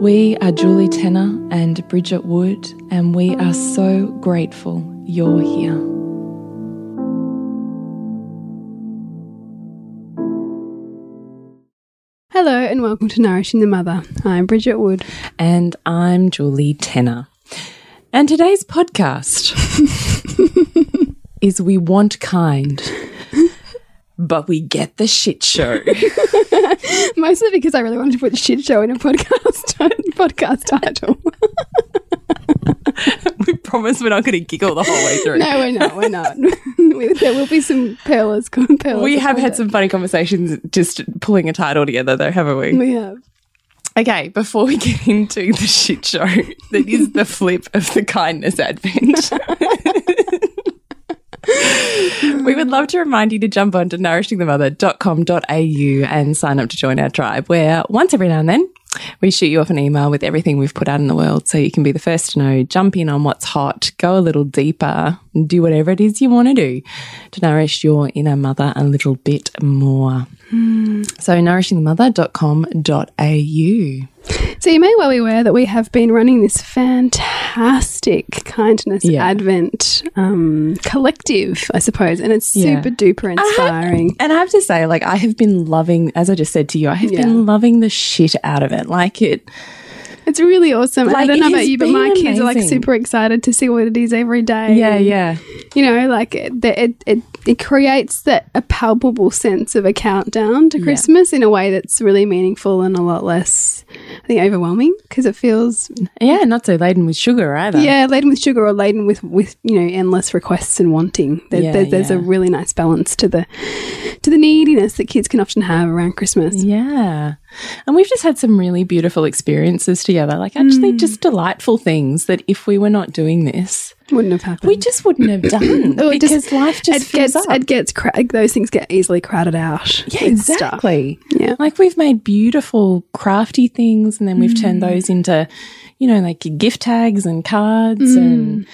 We are Julie Tenner and Bridget Wood, and we are so grateful you're here. Hello and welcome to Nourishing the Mother. I'm Bridget Wood. And I'm Julie Tenner. And today's podcast is We Want Kind, but we get the shit show. Mostly because I really wanted to put shit show in a podcast podcast title. we promise we're not going to giggle the whole way through. no, we're not. We're not. There will be some pearlers. pearlers We have had some funny conversations just pulling a title together, though, haven't we? We have. Okay, before we get into the shit show that is the flip of the kindness advent, we would love to remind you to jump on to nourishingthemother.com.au and sign up to join our tribe, where once every now and then we shoot you off an email with everything we've put out in the world so you can be the first to know, jump in on what's hot, go a little deeper, and do whatever it is you want to do to nourish your inner mother a little bit more. Hmm. So, nourishingthemother.com.au. So you may well be aware that we have been running this fantastic kindness Yeah. advent um, collective, I suppose, and it's Yeah. super duper inspiring. And I have to say, like, I have been loving, as I just said to you, I have Yeah. been loving the shit out of it. Like, it, It's really awesome. Like, I don't know about you, but my been kids are like super excited to see what it is every day. yeah, yeah. you know, like it, it, it, it creates that a palpable sense of a countdown to Christmas in a way that's really meaningful and a lot less, I think, overwhelming because it feels, Yeah, not so laden with sugar either. yeah, laden with sugar or laden with, with you know, endless requests and wanting. There, Yeah, there- there's a really nice balance to the to the neediness that kids can often have around Christmas. Yeah. And we've just had some really beautiful experiences together. Like, actually, Mm. just delightful things that if we were not doing this, Wouldn't have happened. we just wouldn't have done it because just- life just it gets up. it gets cra- those things get easily crowded out. yeah, with stuff. exactly. Yeah. Like we've made beautiful crafty things and then we've turned Mm. those into, you know, like gift tags and cards Mm. and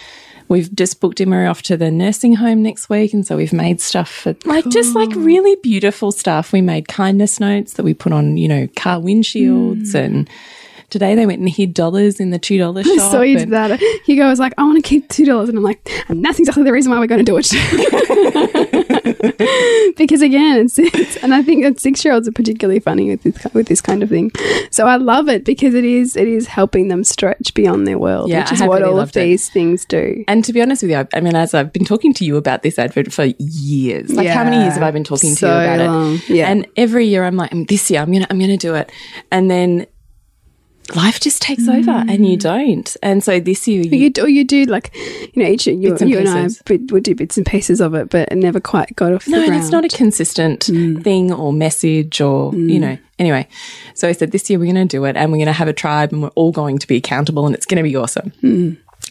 we've just booked Emma off to the nursing home next week and so we've made stuff for like just like really beautiful stuff. We made kindness notes that we put on, you know, car windshields Mm. and today they went and hid dollars in the two dollar shop. So you did that. Hugo was like, I want to keep two dollars, and I'm like, and that's exactly the reason why we're going to do it. because again, it's, it's and I think that six year olds are particularly funny with this with this kind of thing. So I love it because it is it is helping them stretch beyond their world, Yeah, which is what really all of loved it. these things do. And to be honest with you, I, I mean, as I've been talking to you about this advert for years, like how many years have I been talking to you about long. it? Yeah. And every year I'm like, "Mm, this year I'm gonna, I'm gonna do it, and then life just takes over, and you mm. don't. And so this year, you, You do, you do like, you know, each you, and you and I would do bits and pieces of it, but it never quite got off no, the and ground. it's not a consistent mm. thing or message or you mm. know. Anyway, so I said this year we're going to do it, and we're going to have a tribe, and we're all going to be accountable, and it's going to be awesome.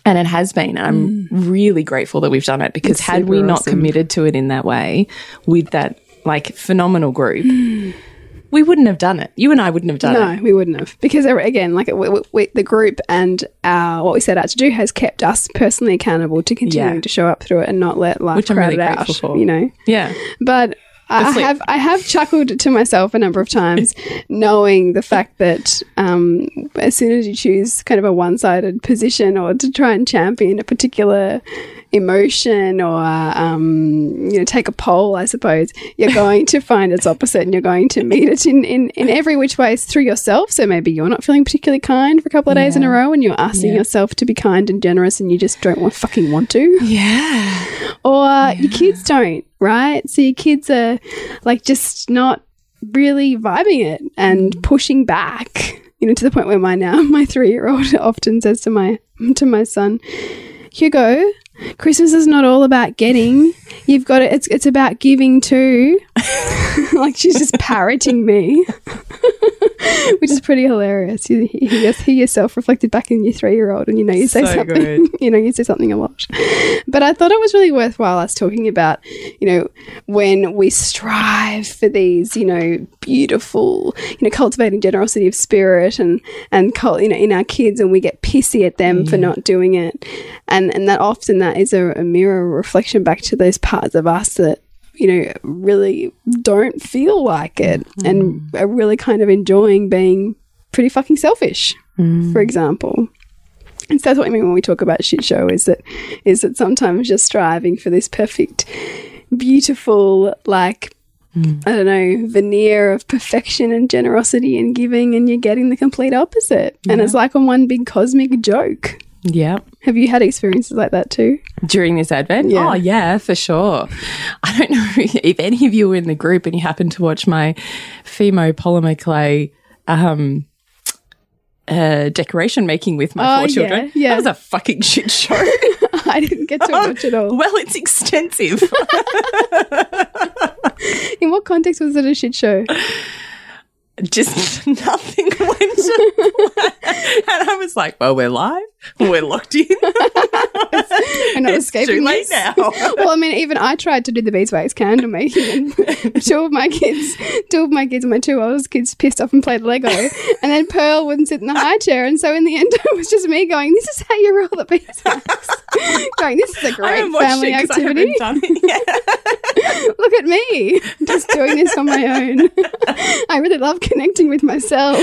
And it has been. I'm really grateful that we've done it because It's had we not awesome. committed to it in that way with that like phenomenal group, we wouldn't have done it. You and I wouldn't have done No, it. No, we wouldn't have because uh, again, like we, we, the group and our what we set out to do has kept us personally accountable to continuing Yeah. to show up through it and not let life Which crowd really it out. for. You know, Yeah. but. I flip. have I have chuckled to myself a number of times, knowing the fact that um, as soon as you choose kind of a one sided position or to try and champion a particular emotion or um, you know take a poll, I suppose you're going to find its opposite, and you're going to meet it in, in, in every which ways through yourself. So maybe you're not feeling particularly kind for a couple of days in a row, and you're asking Yeah. yourself to be kind and generous, and you just don't want, fucking want to Yeah. or your kids don't, right? So your kids are like just not really vibing it and mm. pushing back, you know, to the point where my now my three year old often says to my to my son, Hugo, Christmas is not all about getting. You've got it. It's it's about giving too. like she's just parroting me, which is pretty hilarious. You you hear hear yourself reflected back in your three year old, and you know you say So something. good. you know you say something a lot. But I thought it was really worthwhile us talking about, you know, when we strive for these, you know, beautiful, you know, cultivating generosity of spirit and and you know in our kids, and we get pissy at them for not doing it, and and that often that is a, a mirror reflection back to those parts of us that you know really don't feel like it mm-hmm. and are really kind of enjoying being pretty fucking selfish mm. for example. And so that's what I mean when we talk about shit show is that is that sometimes you're striving for this perfect, beautiful, like mm. I don't know, veneer of perfection and generosity and giving, and you're getting the complete opposite. And it's like on one big cosmic joke. Yeah. Have you had experiences like that too? During this advent? Yeah. Oh, yeah, for sure. I don't know if any of you were in the group and you happened to watch my Fimo polymer clay um, uh, decoration making with my Oh, four yeah, children. yeah. That was a fucking shit show. I didn't get to watch it all. well, it's extensive. In what context was it a shit show? Just nothing went to plan. And I was like, well, we're live. We're locked in. I'm not it's escaping too late this. now. well, I mean, even I tried to do the beeswax candle making, and two of my kids, two of my kids, and my two oldest kids, pissed off and played Lego, and then Pearl wouldn't sit in the high chair, and so in the end, it was just me going, "This is how you roll the beeswax." going, "This is a great family activity." haven't done it. Look at me, just doing this on my own. I really love connecting with myself.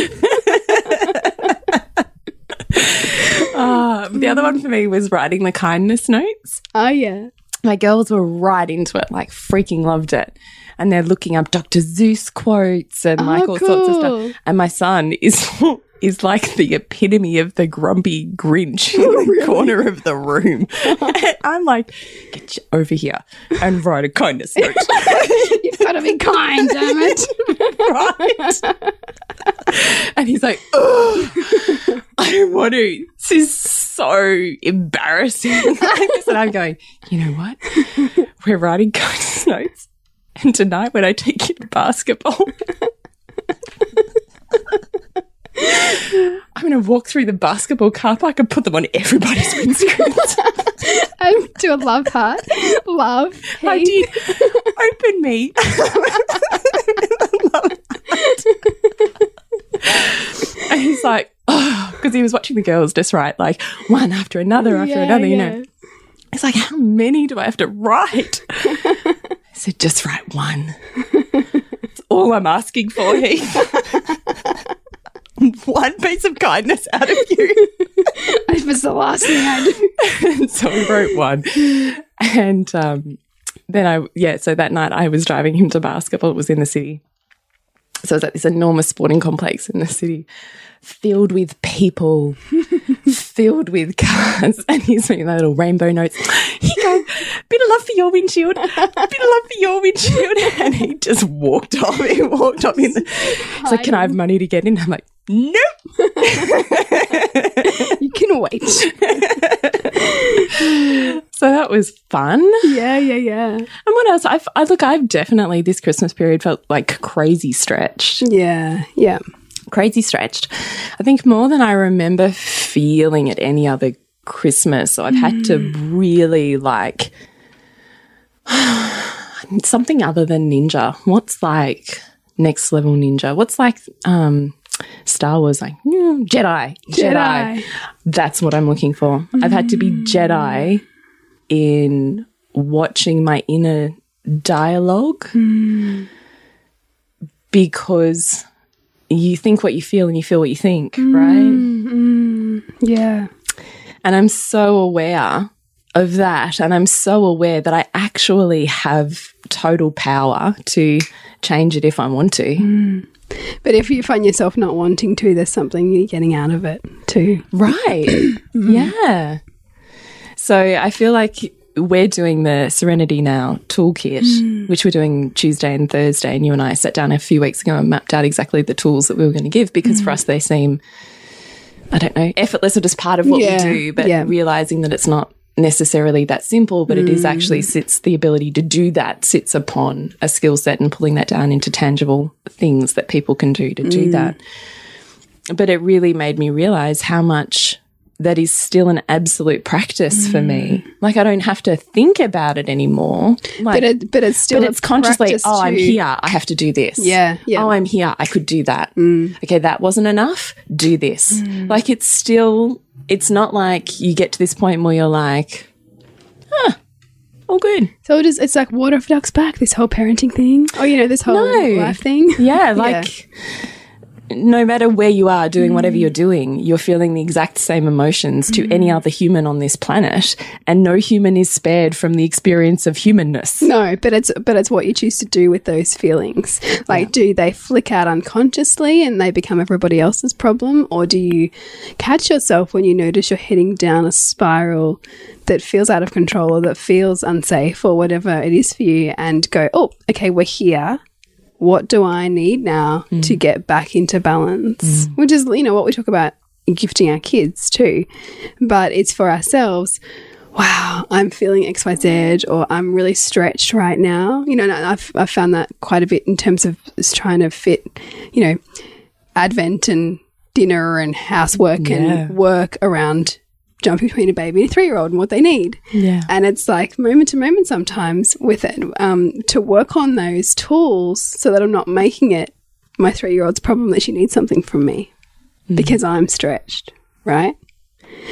Uh, the other one for me was writing the kindness notes. Oh yeah, My girls were right into it, like freaking loved it. And they're looking up Dr. Seuss quotes and like Oh, all sorts of stuff. And my son is is like the epitome of the grumpy Grinch in the corner of the room. I'm like, get you over here and write a kindness note. you've got to be kind, damn it. right? and he's like, oh, I don't want to. This is so embarrassing. And I'm going, you know what? We're writing kindness notes. And tonight, when I take you to basketball, I'm going to walk through the basketball car park and put them on everybody's windscreens. I do a love heart, love. I did. Open me. and he's like, oh, because he was watching the girls just write like one after another after Yeah, another, you yeah. know. He's like, how many do I have to write? I said, just write one. That's all I'm asking for, Heath. One piece of kindness out of you. It was the last thing I did. so we wrote one. And um, then I, yeah, so that night I was driving him to basketball. It was in the city. So it was at this enormous sporting complex in the city, filled with people, filled with cars. And he's making that little rainbow notes. He goes, bit of love for your windshield, bit of love for your windshield. And he just walked off. He walked off in. The, he's like, can I have money to get in? I'm like, nope. You can wait. So that was fun. yeah, yeah, yeah. And what else? I've, I look. I've definitely this Christmas period felt like crazy stretched, Yeah, yeah. crazy stretched. I think more than I remember feeling at any other Christmas. So I've had to really like something other than ninja. What's like next level ninja. What's like um, Star Wars, like mm, Jedi, Jedi, Jedi. That's what I'm looking for. I've had to be mm. Jedi in watching my inner dialogue mm. because you think what you feel and you feel what you think, mm, right? Yeah. And I'm so aware of that. And I'm so aware that I actually have total power to change it if I want to. Hmm. But if you find yourself not wanting to, there's something you're getting out of it too. Right. Mm-hmm. Yeah. So I feel like we're doing the Serenity Now toolkit, hmm. which we're doing Tuesday and Thursday. And you and I sat down a few weeks ago and mapped out exactly the tools that we were going to give because for hmm. us they seem, I don't know, effortless or just part of what Yeah, we do, but yeah. realizing that it's not necessarily that simple, but it is actually mm. sits the ability to do that sits upon a skill set and pulling that down into tangible things that people can do to do mm. that. But it really made me realize how much that is still an absolute practice for me. Mm. Like I don't have to think about it anymore. Like, But it, but it's still but it's consciously, oh, I'm here. I have to do this. Yeah, yeah. Mm. Oh, I'm here. I could do that. Okay, that wasn't enough. Do this. Like it's still, it's not like you get to this point where you're like, huh, all good. So it is, it's like water for ducks back, this whole parenting thing. Oh, you know, this whole No. life thing. Yeah, like no matter where you are doing whatever Mm. you're doing, you're feeling the exact same emotions to any other human on this planet, and no human is spared from the experience of humanness. No, but it's but it's what you choose to do with those feelings. Like, do they flick out unconsciously and they become everybody else's problem, or do you catch yourself when you notice you're heading down a spiral that feels out of control or that feels unsafe or whatever it is for you, and go, oh, okay, we're here. What do I need now mm. to get back into balance? Mm. Which is, you know, what we talk about gifting our kids too, but it's for ourselves wow, I'm feeling XYZ or I'm really stretched right now. You know, and I've, I've found that quite a bit in terms of trying to fit, you know, Advent and dinner and housework Yeah. and work around jumping between a baby and a three year old and what they need. Yeah. And it's like moment to moment sometimes with it um, to work on those tools so that I'm not making it my three year old's problem that she needs something from me because I'm stretched, right?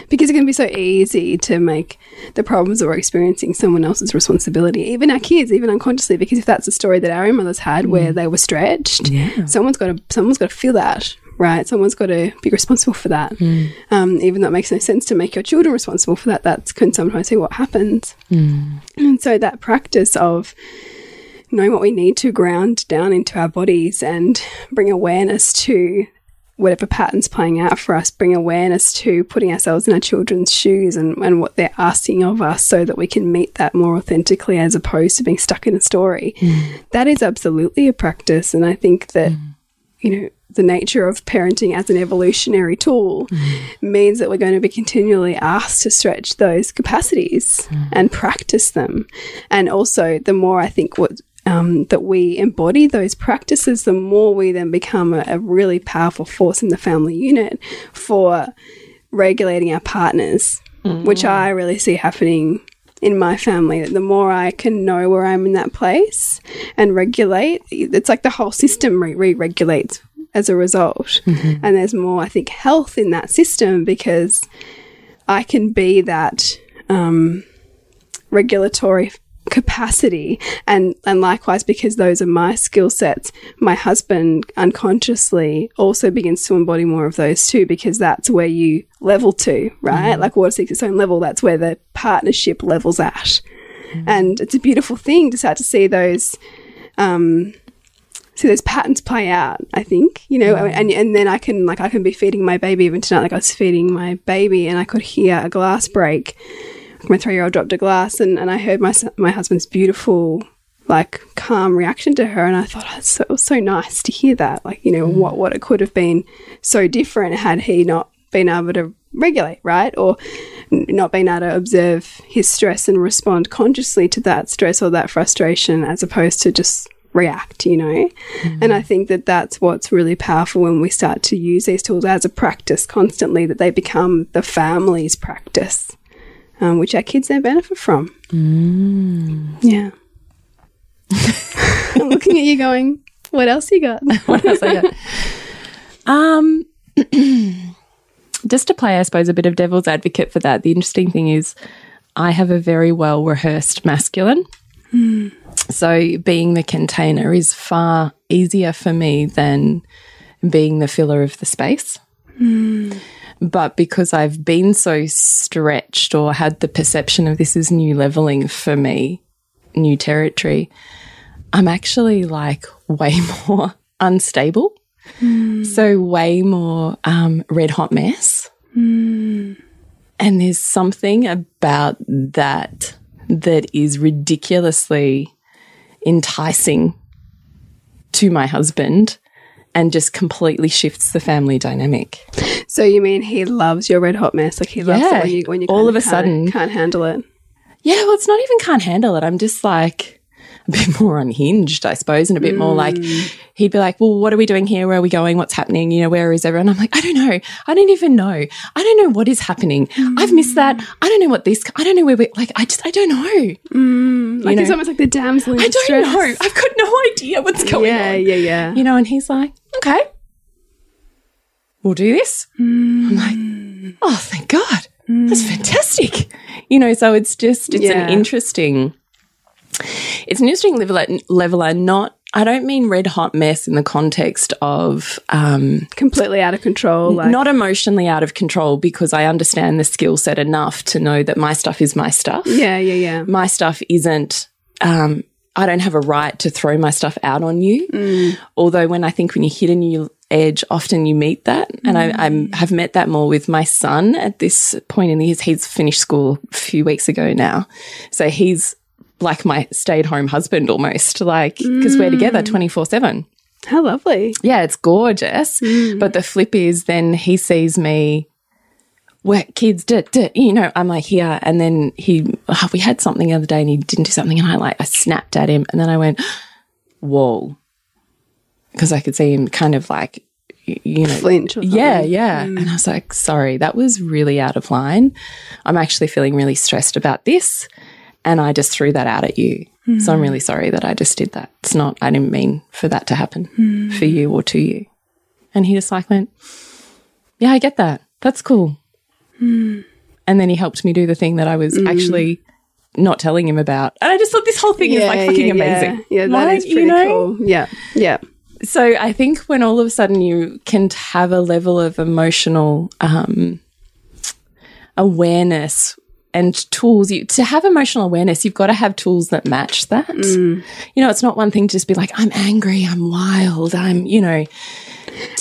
Because it can be so easy to make the problems that we're experiencing someone else's responsibility, even our kids, even unconsciously. Because if that's a story that our own mothers had where they were stretched, Yeah. someone's got to someone's got to feel that, right? Someone's got to be responsible for that. Hmm. Um, even though it makes no sense to make your children responsible for that, that can sometimes be what happens. Hmm. And so that practice of knowing what we need to ground down into our bodies and bring awareness to whatever patterns playing out for us, bring awareness to putting ourselves in our children's shoes and, and what they're asking of us so that we can meet that more authentically as opposed to being stuck in a story. Hmm. That is absolutely a practice. And I think that, you know, the nature of parenting as an evolutionary tool mm. means that we're going to be continually asked to stretch those capacities mm. and practice them. And also, the more I think what um, that we embody those practices, the more we then become a, a really powerful force in the family unit for regulating our partners, which mm. I really see happening in my family. That the more I can know where I'm in that place and regulate, it's like the whole system re regulates as a result. And there's more, I think, health in that system because I can be that um, regulatory capacity and and likewise because those are my skill sets my husband unconsciously also begins to embody more of those too because that's where you level to right? Mm-hmm. Like water seeks its own level that's where the partnership levels at. Mm-hmm. And it's a beautiful thing to start to see those um see those patterns play out i think you know mm-hmm. and and then i can like i can be feeding my baby even tonight like i was feeding my baby and i could hear a glass break my three year old dropped a glass and, and I heard my my husband's beautiful like calm reaction to her. And I thought oh, so, it was so nice to hear that. Like you know mm. what what it could have been so different had he not been able to regulate right? Or not being able to observe his stress and respond consciously to that stress or that frustration as opposed to just react you know? Mm. And i think that that's what's really powerful when we start to use these tools as a practice constantly that they become the family's practice um, which our kids then benefit from. Yeah. I'm looking at you going, what else you got? what else I got? Um, just to play, I suppose, a bit of devil's advocate for that. The interesting thing is, I have a very well rehearsed masculine. So being the container is far easier for me than being the filler of the space. But because I've been so stretched or had the perception of this is new leveling for me, new territory, I'm actually like way more unstable. So, way more um, red hot mess. And there's something about that that is ridiculously enticing to my husband and just completely shifts the family dynamic. So you mean he loves your red hot mess? Like he loves Yeah. it when you when you All of a can't- sudden. can't handle it. Yeah, well, it's not even can't handle it. I'm just like a bit more unhinged, I suppose, and a bit more mm. like he'd be like, "Well, what are we doing here? Where are we going? What's happening? You know, where is everyone?" I'm like, "I don't know. I don't even know. I don't know what is happening. I've missed that. Mm. I don't know what this. I don't know where we're like. I just I don't know. Mm. Like know. it's almost like the damsel in I don't know. I've got no idea what's going Yeah, on. Yeah, yeah, yeah. You know, and he's like, "Okay, we'll do this." I'm like, "Oh, thank God." That's fantastic. You know, so it's just it's Yeah. an interesting it's an interesting level leveler not I don't mean red hot mess in the context of um, Completely out of control. Like not emotionally out of control because I understand the skill set enough to know that my stuff is my stuff. yeah, yeah, yeah. My stuff isn't um, I don't have a right to throw my stuff out on you. Although when I think when you hit a new edge, often you meet that, and I I'm, have met that more with my son at this point in the years. He's finished school a few weeks ago now, so he's like my stay-at-home husband almost, like because we're together mm. twenty four seven. How lovely. Yeah, it's gorgeous. Mm. But the flip is then he sees me where kids duh, duh, you know, I'm like here and then he oh, we had something the other day and he didn't do something and I like I snapped at him and then I went, Whoa. Because I could see him kind of like you know Flinch or yeah, yeah. Mm. And I was like, sorry, that was really out of line. I'm actually feeling really stressed about this. And I just threw that out at you. So I'm really mm. sorry that I just did that. It's not, I didn't mean for that to happen for mm. you or to you. And he just like went, yeah, I get that. That's cool. Mm. And then he helped me do the thing that I was actually not telling him about. And I just thought this whole thing is like fucking yeah, amazing. Yeah, that Like, is pretty you know? cool. Yeah, yeah. So I think when all of a sudden you can have a level of emotional um, awareness and tools, you, to have emotional awareness, you've got to have tools that match that. Mm. You know, it's not one thing to just be like, I'm angry, I'm wild, I'm, you know,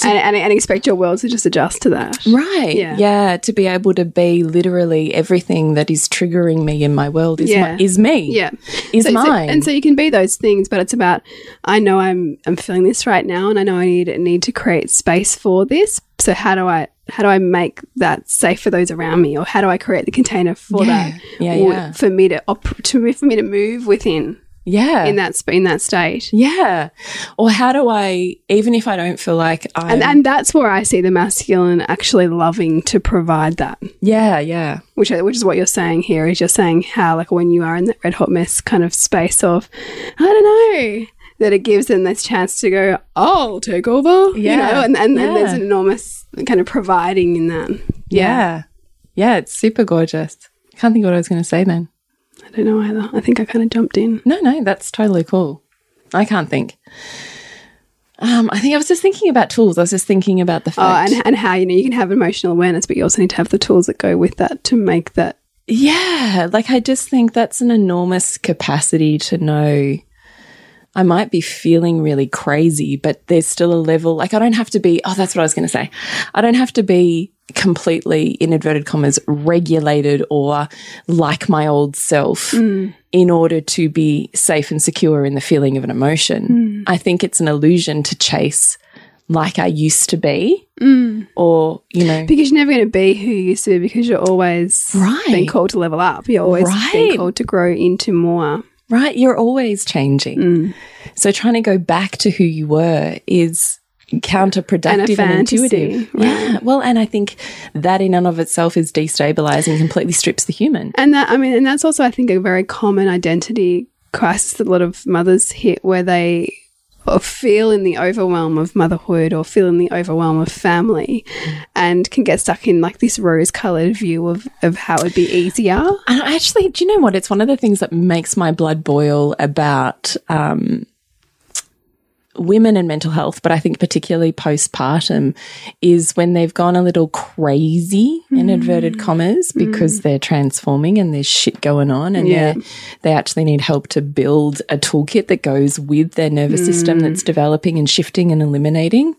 And, and, and expect your world to just adjust to that. right. Yeah. Yeah. to be able to be literally everything that is triggering me in my world is, Yeah. my, is me. Yeah. Is So- so- mine. and so you can be those things, but it's about I know I'm I'm feeling this right now, and I know I need need to create space for this. So how do I how do I make that safe for those around me, or how do I create the container for Yeah. that? Yeah, yeah. For me to op- to for me to move within yeah. in that in that state. yeah. Or how do I, even if I don't feel like I'm, And, and that's where I see the masculine actually loving to provide that, yeah, yeah. which which is what you're saying here. Is you're saying how like when you are in that red hot mess kind of space of, I don't know, that it gives them this chance to go, oh, I'll take over, you Yeah. know, and and, and there's an enormous kind of providing in that. Yeah. Yeah, it's super gorgeous. I can't think of what I was going to say then. I don't know either. I think I kind of jumped in. No, no, that's totally cool. I can't think. Um, I think I was just thinking about tools. I was just thinking about the Oh, fact. and and how you know you can have emotional awareness, but you also need to have the tools that go with that to make that. yeah, like I just think that's an enormous capacity to know. I might be feeling really crazy, but there's still a level. Like I don't have to be. Oh, that's what I was going to say. I don't have to be completely, in inverted commas, regulated or like my old self mm. in order to be safe and secure in the feeling of an emotion. Mm. I think it's an illusion to chase like I used to be, mm. or you know, Because you're never going to be who you used to be because you're always Right. being called to level up. You're always Right. being called to grow into more. right? You're always changing. So trying to go back to who you were is counterproductive And and, intuitive. Yeah. Well, and I think that in and of itself is destabilizing, completely strips the human. And that, I mean, and that's also, I think, a very common identity crisis that a lot of mothers hit where they feel in the overwhelm of motherhood or feel in the overwhelm of family and can get stuck in like this rose colored view of, of how it'd be easier. And actually, do you know what? It's one of the things that makes my blood boil about um, women and mental health, but I think particularly postpartum, is when they've gone a little crazy in inverted mm. commas because mm. they're transforming and there's shit going on, and Yeah. they they actually need help to build a toolkit that goes with their nervous system that's mm. developing and shifting and eliminating,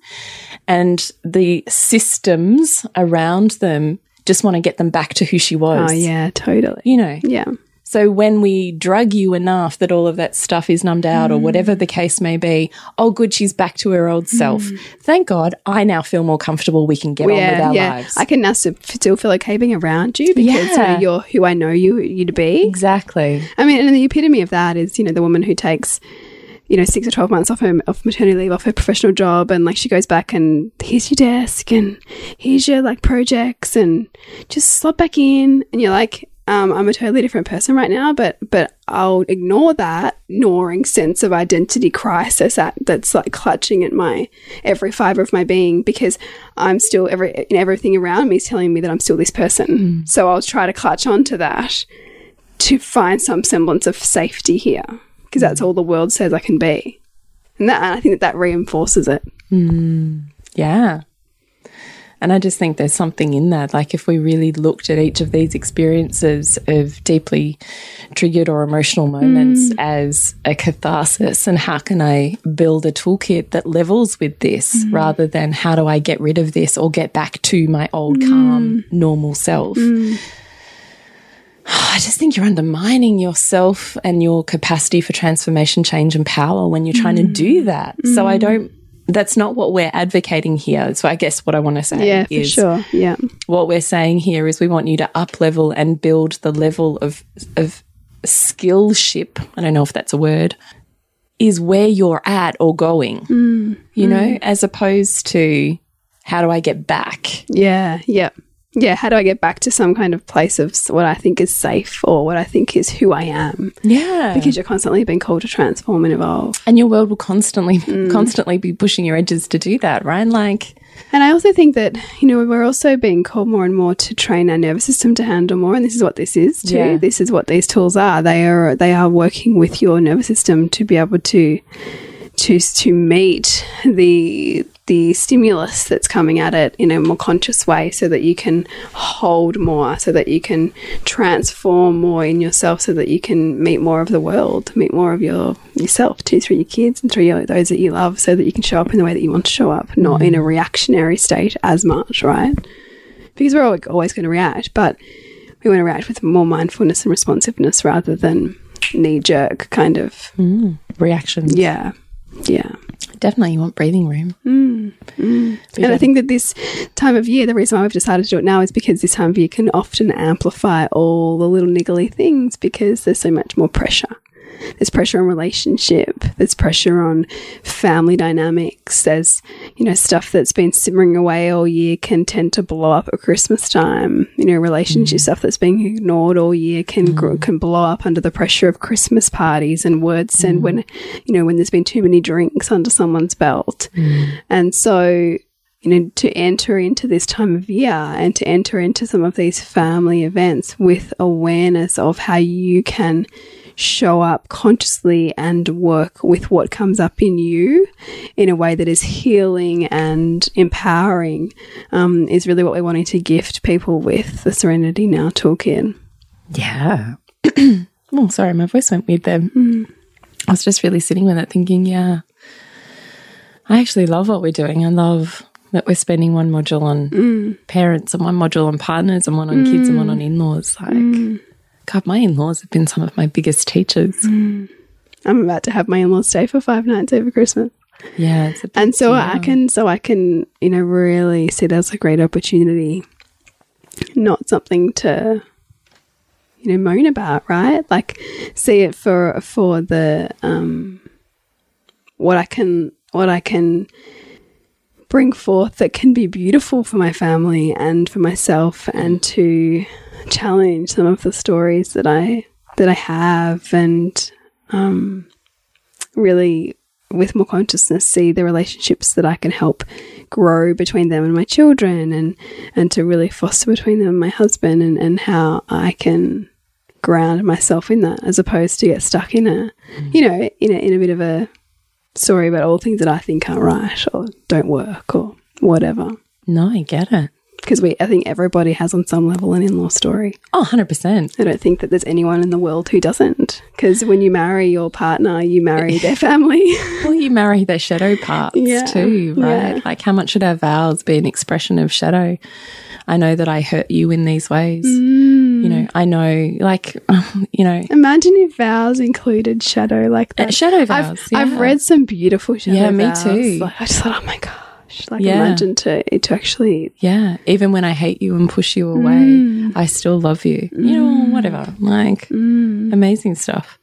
and the systems around them just want to get them back to who she was. Oh, yeah, totally. You know, Yeah. So when we drug you enough that all of that stuff is numbed out or mm. whatever the case may be, oh good, she's back to her old mm. self. Thank God I now feel more comfortable we can get on with yeah, our yeah. lives. I can now still feel okay being around you because you Yeah. know, you're who I know you you to be. exactly. I mean, and the epitome of that is, you know, the woman who takes, you know, six or 12 months off her off maternity leave, off her professional job, and like she goes back and here's your desk and here's your like projects and just slot back in. And you're like, um, I'm a totally different person right now, but but I'll ignore that gnawing sense of identity crisis that, that's like clutching at my every fiber of my being because I'm still every in everything around me is telling me that I'm still this person. Hmm. So I'll try to clutch onto that to find some semblance of safety here because that's hmm. all the world says I can be. And that I think that that reinforces it. Hmm. Yeah. And I just think there's something in that. Like, if we really looked at each of these experiences of deeply triggered or emotional moments mm. as a catharsis, and how can I build a toolkit that levels with this mm-hmm. rather than how do I get rid of this or get back to my old, calm, mm. normal self? Mm. I just think you're undermining yourself and your capacity for transformation, change, and power when you're trying to do that. So I don't. That's not what we're advocating here. So I guess what I want to say Yeah, for is sure. Yeah. what we're saying here is we want you to up level and build the level of of skillship. I don't know if that's a word. Is where you're at or going. Mm, you know, mm. as opposed to how do I get back? Yeah. Yeah. Yeah. How do I get back to some kind of place of what I think is safe or what I think is who I am? Yeah. Because you're constantly being called to transform and evolve. and your world will constantly mm. constantly be pushing your edges to do that, right? Like And I also think that, you know, we're also being called more and more to train our nervous system to handle more. And this is what this is too. Yeah. This is what these tools are. They are they are working with your nervous system to be able to to to meet the the stimulus that's coming at it in a more conscious way so that you can hold more so that you can transform more in yourself so that you can meet more of the world meet more of your yourself too through your kids and through your, those that you love so that you can show up in the way that you want to show up not in a mm. reactionary state as much right? Because we're always going to react but we want to react with more mindfulness and responsiveness rather than knee jerk kind of mm. reactions. yeah yeah Definitely you want breathing room. Mm, mm. and I think that this time of year, the reason why we've decided to do it now is because this time of year can often amplify all the little niggly things because there's so much more pressure. There's pressure on relationship. There's pressure on family dynamics. There's, you know, stuff that's been simmering away all year can tend to blow up at Christmas time. You know, relationship mm. stuff that's being ignored all year can gr mm. can blow up under the pressure of Christmas parties and words And mm. when, you know, when there's been too many drinks under someone's belt. And so, you know, to enter into this time of year and to enter into some of these family events with awareness of how you can show up consciously and work with what comes up in you in a way that is healing and empowering um, is really what we're wanting to gift people with the Serenity Now toolkit. Yeah. oh, sorry, my voice went weird there. Mm. I was just really sitting with it thinking, yeah, I actually love what we're doing. I love that we're spending one module on mm. parents and one module on partners and one on kids and one on mm. in laws. Like, God, my in laws have been some of my biggest teachers. I'm about to have my in-laws stay for five nights over Christmas. Yeah. It's a big and so I can so I can you know really see as a great opportunity, not something to you know moan about, right? Like see it for for the um what I can what I can bring forth that can be beautiful for my family and for myself and to challenge some of the stories that I that I have and um really with more consciousness see the relationships that I can help grow between them and my children and and to really foster between them and my husband and, and how I can ground myself in that as opposed to get stuck in a you know in a, in a bit of a story about all things that I think aren't right or don't work or whatever No, I get it. Because we I think everybody has on some level an in-law story Oh, 100%. I don't think that there's anyone in the world who doesn't because when you marry your partner you marry their family Well, you marry their shadow parts Yeah, too, right? yeah. Like, how much should our vows be an expression of shadow? I know that I hurt you in these ways. Mm. You know, I know, like, you know, Imagine if vows included shadow like uh, that. shadow I've, vows. I've read some beautiful shadow Yeah, me vows. too. Like, I just thought, oh my like Yeah. imagine to to actually Yeah, even when I hate you and push you away, Mm. I still love you. You know, whatever. Like, Mm. amazing stuff.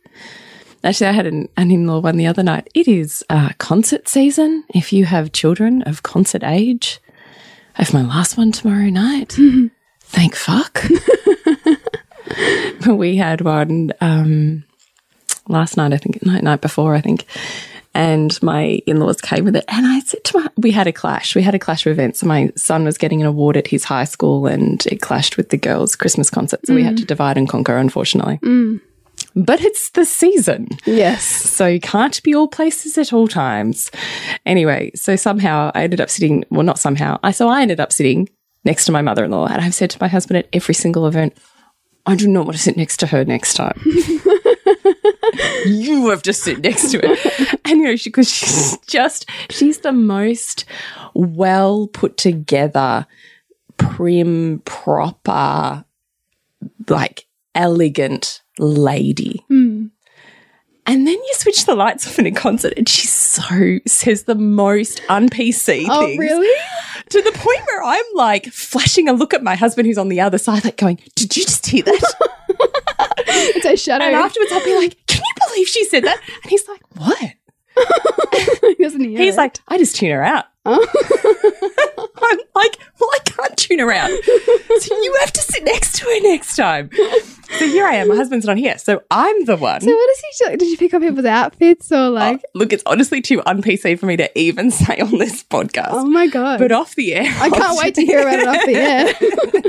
Actually, I had an, an in law one the other night. It is uh, concert season. If you have children of concert age, I have my last one tomorrow night. Thank fuck. But we had one um, last night, I think, night, night before, I think. And my in laws came with it. And I said to my, we had a clash. We had a clash of events. So my son was getting an award at his high school and it clashed with the girls' Christmas concert. So we had mm. to divide and conquer, unfortunately. Mm. But it's the season. yes. So you can't be all places at all times. Anyway, so somehow I ended up sitting, well, not somehow. I so I ended up sitting next to my mother in law. And I've said to my husband at every single event, I do not want to sit next to her next time. you have to sit next to her. And you know, she because she's just she's the most well put together, prim, proper, like elegant lady. Hmm. And then you switch the lights off in a concert, and she so says the most un PC Oh, things really? to the point where I'm like flashing a look at my husband who's on the other side, like going, "Did you just hear that?" It's a shadow. and afterwards, I'll be like, "Can you believe she said that?" And he's like, "What?" he doesn't hear He's it. like, "I just tune her out." I'm like, "Well, I can't tune around. so you have to sit next to her next time." So here I am. My husband's not here, so I'm the one. So what does he do? Did you pick up people's outfits or oh, like? Oh, look, it's honestly too un PC for me to even say on this podcast. Oh, my god! but off the air, I can't wait to hear about it off the air.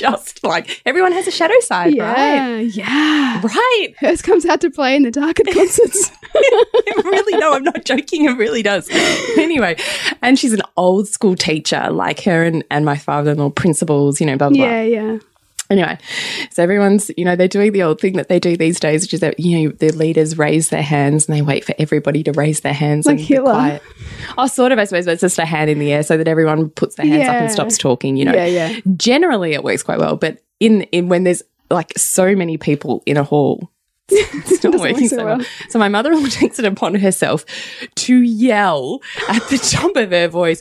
Just like everyone has a shadow side, yeah, right? yeah. Right. Hers comes out to play in the dark at concerts. Really, no, I'm not joking. It really does. Anyway, and she's an old school teacher, like her and, and my father in law, principals, you know, blah, blah, blah. yeah, yeah. Anyway, so everyone's, you know, they're doing the old thing that they do these days, which is that, you know, the leaders raise their hands and they wait for everybody to raise their hands Like and be Hitler. quiet. Oh, sort of, I suppose, but it's just a hand in the air so that everyone puts their hands up and stops talking, you know. Yeah, yeah. Generally, it works quite well, but in, in when there's like so many people in a hall, it's not working so so well. well. So my mother-in-law takes it upon herself to yell at the top of her voice,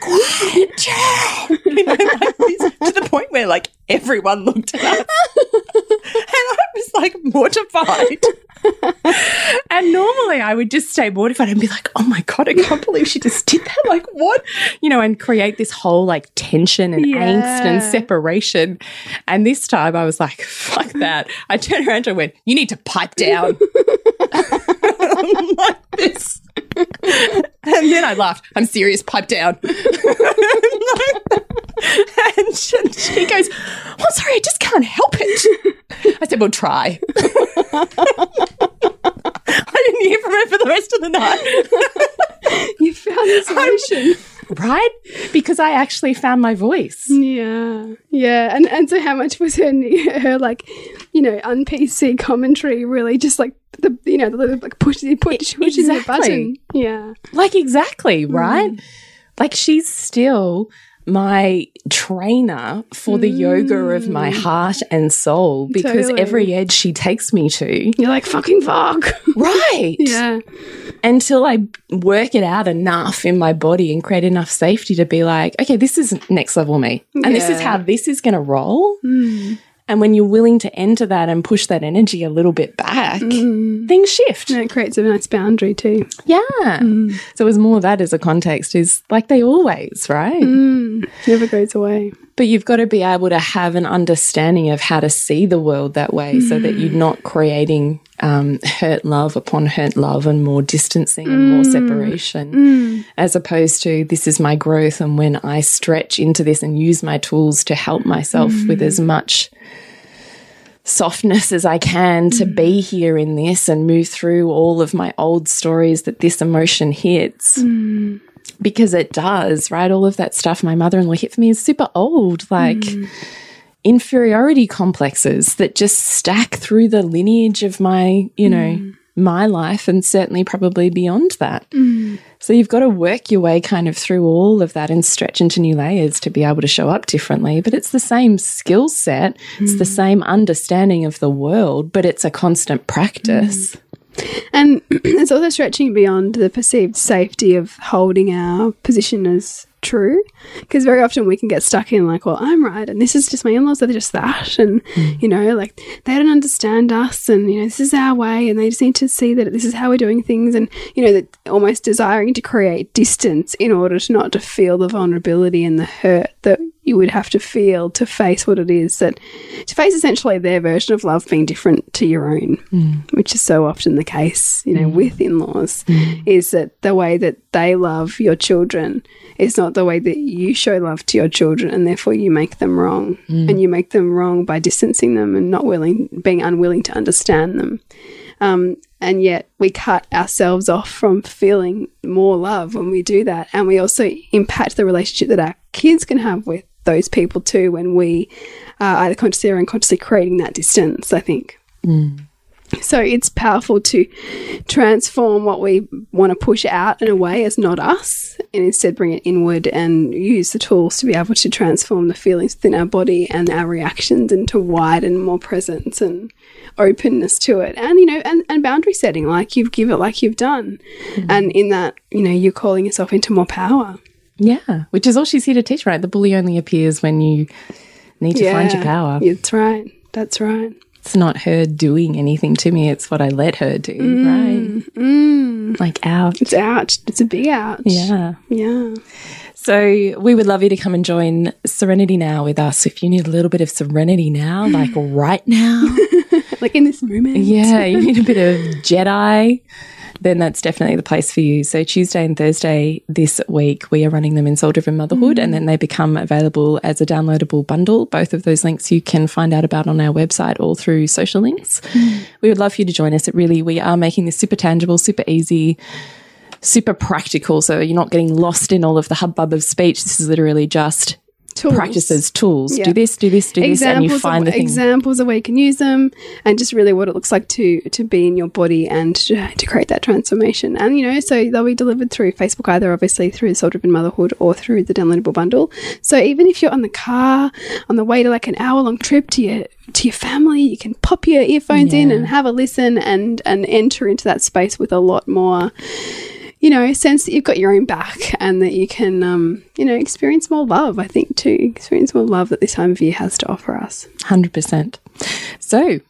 quiet down, you know, like this, to the point where like everyone looked at us. and I was like mortified. and normally I would just stay mortified and be like, oh my God, I can't believe she just did that. Like, what? You know, and create this whole like tension and angst and separation. And this time I was like, fuck that. I turned around and went, you need to pipe down. like then I laughed. I'm serious, pipe down. and she, she goes, Oh, sorry, I just can't help it. I said, Well, try. I didn't hear from her for the rest of the night. You found the solution. right? Because I actually found my voice. Yeah, yeah, and and so how much was her her like, you know, un PC commentary really just like the you know the little like push push pushing the button? Yeah, Like, exactly, mm. right? Like, she's still my trainer for the yoga of my mm. heart and soul because Totally. every edge she takes me to, you're like fucking fuck. right? yeah, until I work it out enough in my body and create enough safety to be like, okay, this is next level me. And this is how this is going to roll. Mm. And when you're willing to enter that and push that energy a little bit back, mm. things shift. and it creates a nice boundary too. Yeah. Mm. So it was more that as a context is like they always, right? Mm. Never goes away. But you've got to be able to have an understanding of how to see the world that way so that you're mm. not creating um, hurt love upon hurt love and more distancing and more mm. separation, mm. as opposed to this is my growth. And when I stretch into this and use my tools to help myself with as much softness as I can to be here in this and move through all of my old stories that this emotion hits. Because it does, right? All of that stuff my mother in law hit for me is super old. Like, hmm. inferiority complexes that just stack through the lineage of my, you know, hmm. my life and certainly probably beyond that. Hmm. So you've got to work your way kind of through all of that and stretch into new layers to be able to show up differently. But it's the same skill set, it's the same understanding of the world, but it's a constant practice. And it's also stretching beyond the perceived safety of holding our position as true. Because very often we can get stuck in, like, well, I'm right, and this is just my in laws, they're just that. And, hmm. you know, like, they don't understand us, and, you know, this is our way, and they just need to see that this is how we're doing things. And, you know, that almost desiring to create distance in order to not to feel the vulnerability and the hurt that you would have to feel to face what it is that to face essentially their version of love being different to your own, mm. which is so often the case, you know, mm. with in laws, mm. is that the way that they love your children is not the way that you show love to your children, and therefore you make them wrong. And you make them wrong by distancing them and not willing, being unwilling to understand them. Um, and yet we cut ourselves off from feeling more love when we do that. And we also impact the relationship that our kids can have with those people too when we uh, are either consciously or unconsciously creating that distance, I think. Mm. So it's powerful to transform what we want to push out and away as not us, and instead bring it inward and use the tools to be able to transform the feelings within our body and our reactions into widen more presence and openness to it. And, you know, and, and boundary setting, like you've give it like you've done. Mm. And in that, you know, you're calling yourself into more power. Yeah, which is all she's here to teach, right? The bully only appears when you need to find your power. That's right. That's right. It's not her doing anything to me, it's what I let her do, mm, right? Mm. Like, ouch. It's ouch. It's a big ouch. Yeah. Yeah. So we would love you to come and join Serenity Now with us. If you need a little bit of serenity now, like right now, Like in this moment. yeah, you need a bit of Jedi, then that's definitely the place for you. So Tuesday and Thursday this week, we are running them in Soul Driven Motherhood, and then they become available as a downloadable bundle. Both of those links you can find out about on our website or through social links. We would love for you to join us. It really, we are making this super tangible, super easy super practical. So you're not getting lost in all of the hubbub of speech. This is literally just Tools. practices, tools. Yeah. Do this, do this, do this, and you find of, the thing. examples of where you can use them and just really what it looks like to to be in your body and to, to create that transformation and you know so they'll be delivered through facebook either obviously through soul driven motherhood or through the downloadable bundle so even if you're on the car on the way to like an hour long trip to your to your family you can pop your earphones in and have a listen and and enter into that space with a lot more you know, sense that you've got your own back and that you can, um, you know, experience more love, I think, too. Experience more love that this time of year has to offer us. 100%. So,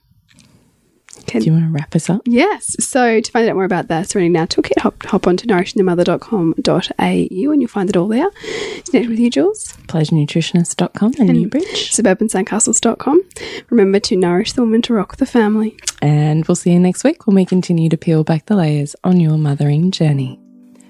Can- do you want to wrap us up? Yes. So to find out more about that Serenity Now Toolkit, hop, hop on to nourishingthemother.com.au and you'll find it all there. Connect with you, Jules. PleasureNutritionist.com and Newbridge. Suburbansandcastles.com. Remember to nourish the woman to rock the family. And we'll see you next week when we continue to peel back the layers on your mothering journey.